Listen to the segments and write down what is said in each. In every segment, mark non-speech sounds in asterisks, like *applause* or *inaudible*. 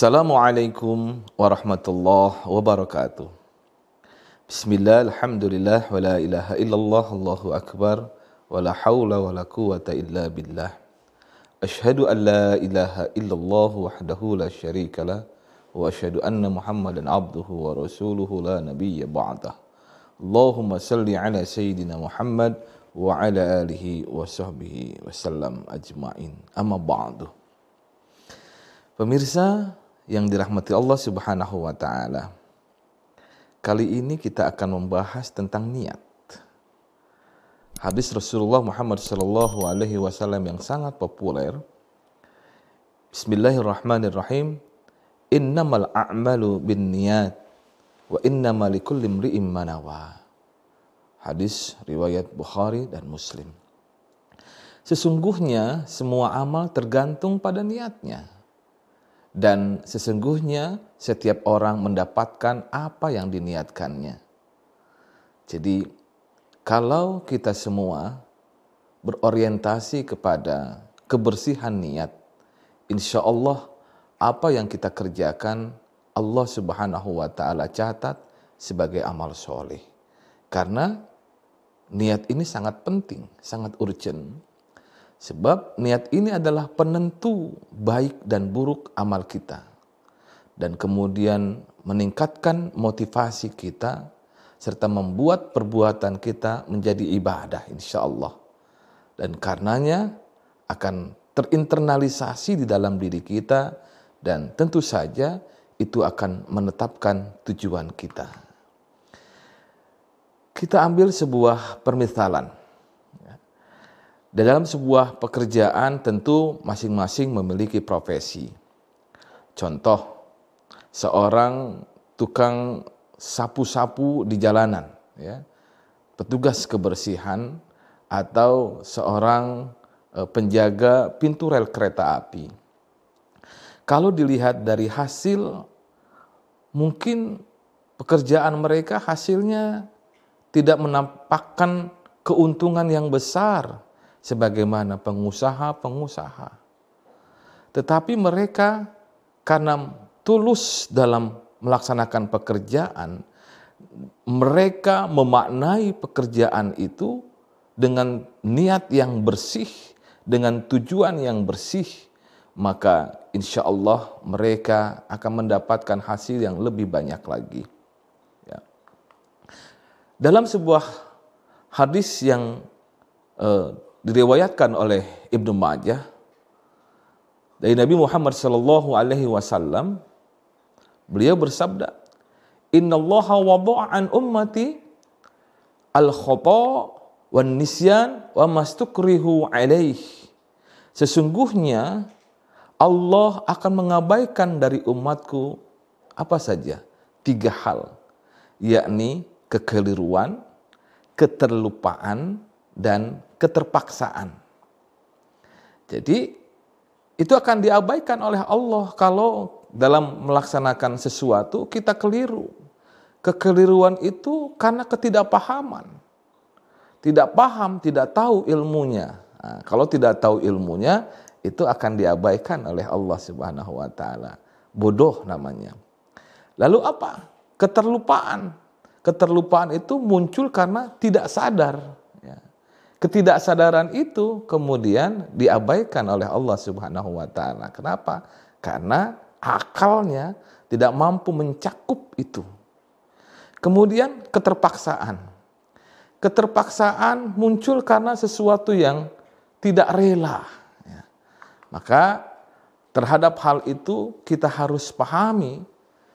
Assalamualaikum warahmatullahi wabarakatuh. Bismillah, alhamdulillah, wa la ilaha illallah, Allahu akbar, wa la hawla wa la quwata illa billah. Ashhadu an la ilaha illallah wahdahu la syarika lah, wa ashhadu anna muhammadan abduhu wa rasuluhu la nabiyya ba'dah. Allahumma salli ala sayyidina Muhammad wa ala alihi wa sahbihi wa sallam ajma'in. Amma ba'du. Pemirsa yang dirahmati Allah Subhanahu wa taala. Kali ini kita akan membahas tentang niat. Hadis Rasulullah Muhammad sallallahu alaihi wasallam yang sangat populer. Bismillahirrahmanirrahim. Innamal a'malu binniyat wa innamal likulli imri'in ma Hadis riwayat Bukhari dan Muslim. Sesungguhnya semua amal tergantung pada niatnya dan sesungguhnya setiap orang mendapatkan apa yang diniatkannya. Jadi, kalau kita semua berorientasi kepada kebersihan niat, insya Allah apa yang kita kerjakan Allah Subhanahu wa Ta'ala catat sebagai amal soleh, karena niat ini sangat penting, sangat urgent Sebab niat ini adalah penentu baik dan buruk amal kita. Dan kemudian meningkatkan motivasi kita serta membuat perbuatan kita menjadi ibadah insya Allah. Dan karenanya akan terinternalisasi di dalam diri kita dan tentu saja itu akan menetapkan tujuan kita. Kita ambil sebuah permisalan dalam sebuah pekerjaan tentu masing-masing memiliki profesi. Contoh, seorang tukang sapu-sapu di jalanan, ya, petugas kebersihan, atau seorang eh, penjaga pintu rel kereta api. Kalau dilihat dari hasil, mungkin pekerjaan mereka hasilnya tidak menampakkan keuntungan yang besar sebagaimana pengusaha-pengusaha. Tetapi mereka karena tulus dalam melaksanakan pekerjaan, mereka memaknai pekerjaan itu dengan niat yang bersih, dengan tujuan yang bersih, maka insya Allah mereka akan mendapatkan hasil yang lebih banyak lagi. Ya. Dalam sebuah hadis yang uh, diriwayatkan oleh Ibnu Majah dari Nabi Muhammad sallallahu alaihi wasallam beliau bersabda Inna Allah wada'a an ummati al khata wan nisyan wa mastukrihu alaih. Sesungguhnya Allah akan mengabaikan dari umatku apa saja tiga hal yakni kekeliruan, keterlupaan dan keterpaksaan. Jadi itu akan diabaikan oleh Allah kalau dalam melaksanakan sesuatu kita keliru. Kekeliruan itu karena ketidakpahaman. Tidak paham, tidak tahu ilmunya. Nah, kalau tidak tahu ilmunya, itu akan diabaikan oleh Allah Subhanahu wa taala. Bodoh namanya. Lalu apa? Keterlupaan. Keterlupaan itu muncul karena tidak sadar Ketidaksadaran itu kemudian diabaikan oleh Allah Subhanahu wa taala. Kenapa? Karena akalnya tidak mampu mencakup itu. Kemudian keterpaksaan. Keterpaksaan muncul karena sesuatu yang tidak rela. Ya. Maka terhadap hal itu kita harus pahami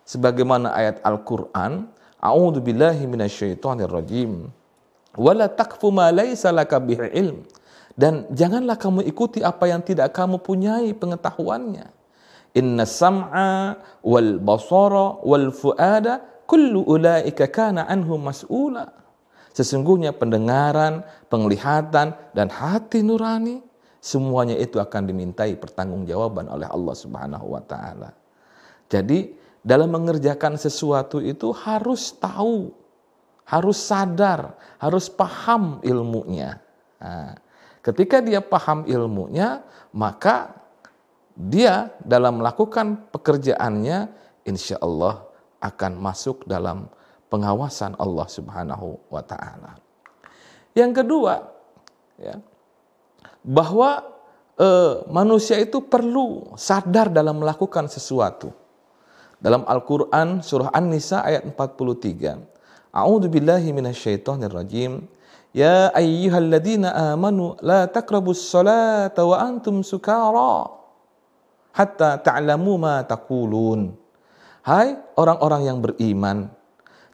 sebagaimana ayat Al-Qur'an, rajim wala takfu ma laisa laka bihi ilm. Dan janganlah kamu ikuti apa yang tidak kamu punyai pengetahuannya. Inna sam'a wal basara wal fuada kullu ulaika kana anhu mas'ula. Sesungguhnya pendengaran penglihatan dan hati nurani semuanya itu akan dimintai pertanggungjawaban oleh Allah Subhanahu wa taala. Jadi dalam mengerjakan sesuatu itu harus tahu harus sadar, harus paham ilmunya. Nah, ketika dia paham ilmunya, maka dia dalam melakukan pekerjaannya insya Allah akan masuk dalam pengawasan Allah Subhanahu wa taala. Yang kedua, ya, bahwa eh, manusia itu perlu sadar dalam melakukan sesuatu. Dalam Al-Qur'an surah An-Nisa ayat 43. A'udzu billahi minasyaitonir rajim. Ya ayyuhalladzina amanu la taqrabus salata wa antum sukara hatta ta'lamu ma taqulun. Hai orang-orang yang beriman,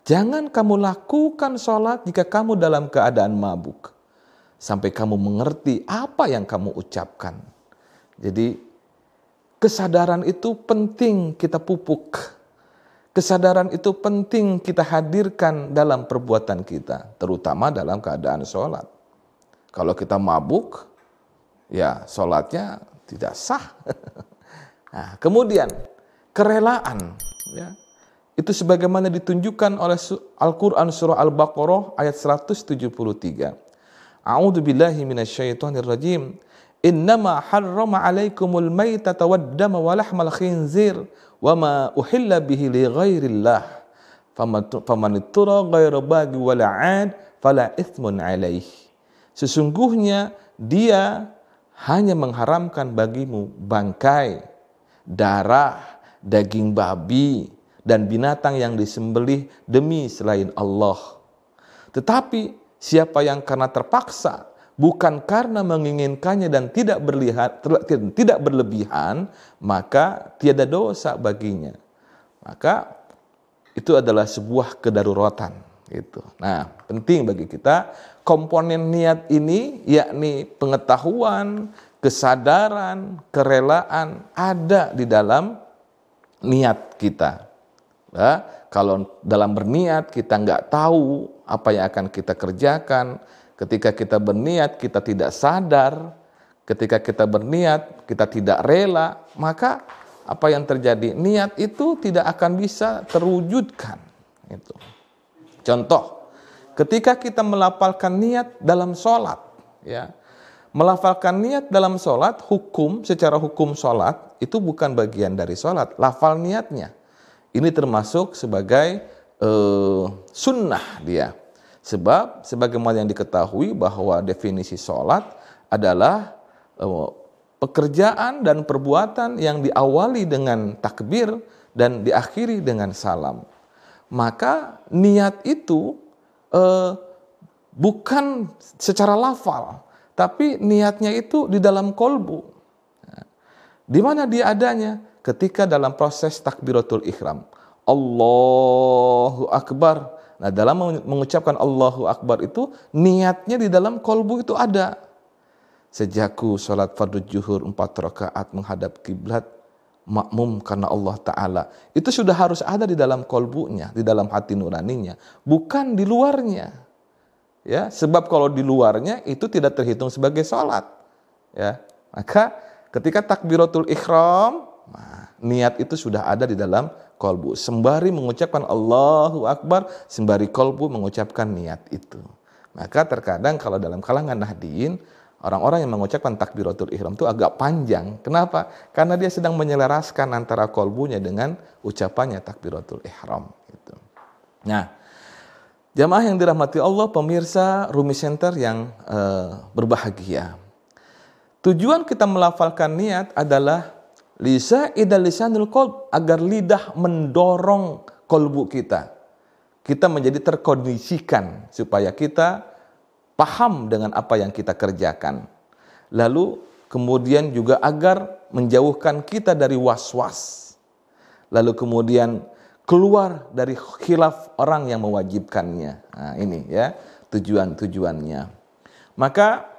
jangan kamu lakukan sholat jika kamu dalam keadaan mabuk. Sampai kamu mengerti apa yang kamu ucapkan. Jadi kesadaran itu penting kita pupuk. Kesadaran itu penting kita hadirkan dalam perbuatan kita, terutama dalam keadaan sholat. Kalau kita mabuk, ya sholatnya tidak sah. *laughs* Nah, kemudian kerelaan ya. Itu sebagaimana ditunjukkan oleh Al-Qur'an surah Al-Baqarah ayat 173. A'udzu billahi minasyaitonir rajim. Innama harrama 'alaikumul maitata wad-dama wa lahmal khinzir wa ma uhilla bihi li ghairillah. Faman ittura ghaira bagi wala 'ad fala ithmun 'alaih. Sesungguhnya dia hanya mengharamkan bagimu bangkai darah, daging babi, dan binatang yang disembelih demi selain Allah. Tetapi siapa yang karena terpaksa bukan karena menginginkannya dan tidak berlihat tidak berlebihan, maka tiada dosa baginya. Maka itu adalah sebuah kedaruratan itu. Nah, penting bagi kita komponen niat ini yakni pengetahuan, kesadaran, kerelaan ada di dalam niat kita. Ya, kalau dalam berniat kita nggak tahu apa yang akan kita kerjakan, ketika kita berniat kita tidak sadar, ketika kita berniat kita tidak rela, maka apa yang terjadi niat itu tidak akan bisa terwujudkan. Itu. Contoh, ketika kita melapalkan niat dalam sholat, ya, melafalkan niat dalam sholat, hukum secara hukum sholat itu bukan bagian dari sholat, lafal niatnya. Ini termasuk sebagai uh, sunnah dia. Sebab sebagaimana yang diketahui bahwa definisi sholat adalah uh, pekerjaan dan perbuatan yang diawali dengan takbir dan diakhiri dengan salam. Maka niat itu uh, bukan secara lafal, tapi niatnya itu di dalam kolbu. Di mana dia adanya? Ketika dalam proses takbiratul ihram. Allahu Akbar. Nah dalam mengucapkan Allahu Akbar itu niatnya di dalam kolbu itu ada. Sejaku sholat fardu juhur empat rakaat menghadap kiblat makmum karena Allah Ta'ala. Itu sudah harus ada di dalam kolbunya, di dalam hati nuraninya. Bukan di luarnya. Ya, sebab kalau di luarnya itu tidak terhitung sebagai sholat. Ya, maka ketika takbiratul ikhram, nah, niat itu sudah ada di dalam kolbu. Sembari mengucapkan Allahu Akbar, sembari kolbu mengucapkan niat itu. Maka terkadang kalau dalam kalangan nahdiin, orang-orang yang mengucapkan takbiratul ihram itu agak panjang. Kenapa? Karena dia sedang menyelaraskan antara kolbunya dengan ucapannya takbiratul ihram. Gitu. Nah, Jamaah yang dirahmati Allah, pemirsa Rumi Center yang uh, berbahagia. Tujuan kita melafalkan niat adalah lisa idal lisanul qalb agar lidah mendorong kolbu kita. Kita menjadi terkondisikan supaya kita paham dengan apa yang kita kerjakan. Lalu kemudian juga agar menjauhkan kita dari was-was. Lalu kemudian keluar dari khilaf orang yang mewajibkannya. Nah, ini ya tujuan-tujuannya. Maka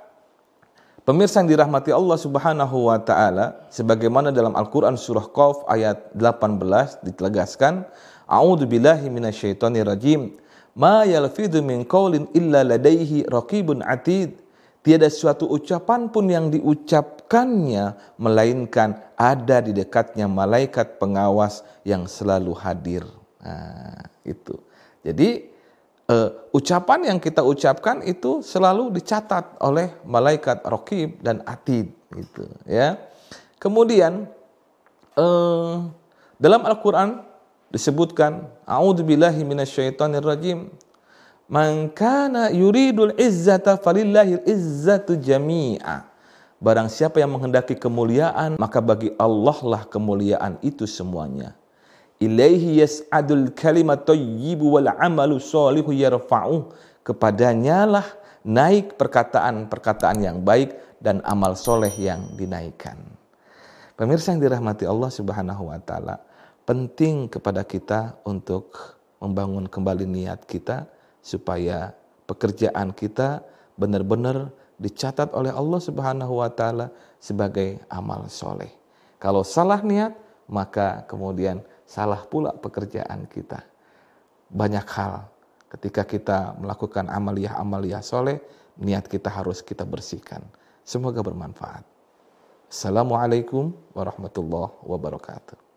pemirsa yang dirahmati Allah Subhanahu wa taala sebagaimana dalam Al-Qur'an surah Qaf ayat 18 ditegaskan, A'udzu billahi minasyaitonir rajim. Ma yalfidhu min qaulin illa ladaihi raqibun atid. Tiada suatu ucapan pun yang diucapkannya melainkan ada di dekatnya malaikat pengawas yang selalu hadir. Nah, itu. Jadi uh, ucapan yang kita ucapkan itu selalu dicatat oleh malaikat rokib dan atid gitu ya. Kemudian eh, dalam Al-Qur'an disebutkan a'udzubillahi minasyaitonirrajim man kana yuridul izzata falillahil izzatu jami'a. Barang siapa yang menghendaki kemuliaan maka bagi Allah lah kemuliaan itu semuanya ilaihi yas'adul kalimat thayyibu wal amalu sholihu yarfa'u kepadanya lah naik perkataan-perkataan yang baik dan amal soleh yang dinaikkan Pemirsa yang dirahmati Allah Subhanahu wa taala, penting kepada kita untuk membangun kembali niat kita supaya pekerjaan kita benar-benar dicatat oleh Allah Subhanahu wa taala sebagai amal soleh. Kalau salah niat, maka kemudian salah pula pekerjaan kita. Banyak hal ketika kita melakukan amaliyah-amaliyah soleh, niat kita harus kita bersihkan. Semoga bermanfaat. Assalamualaikum warahmatullahi wabarakatuh.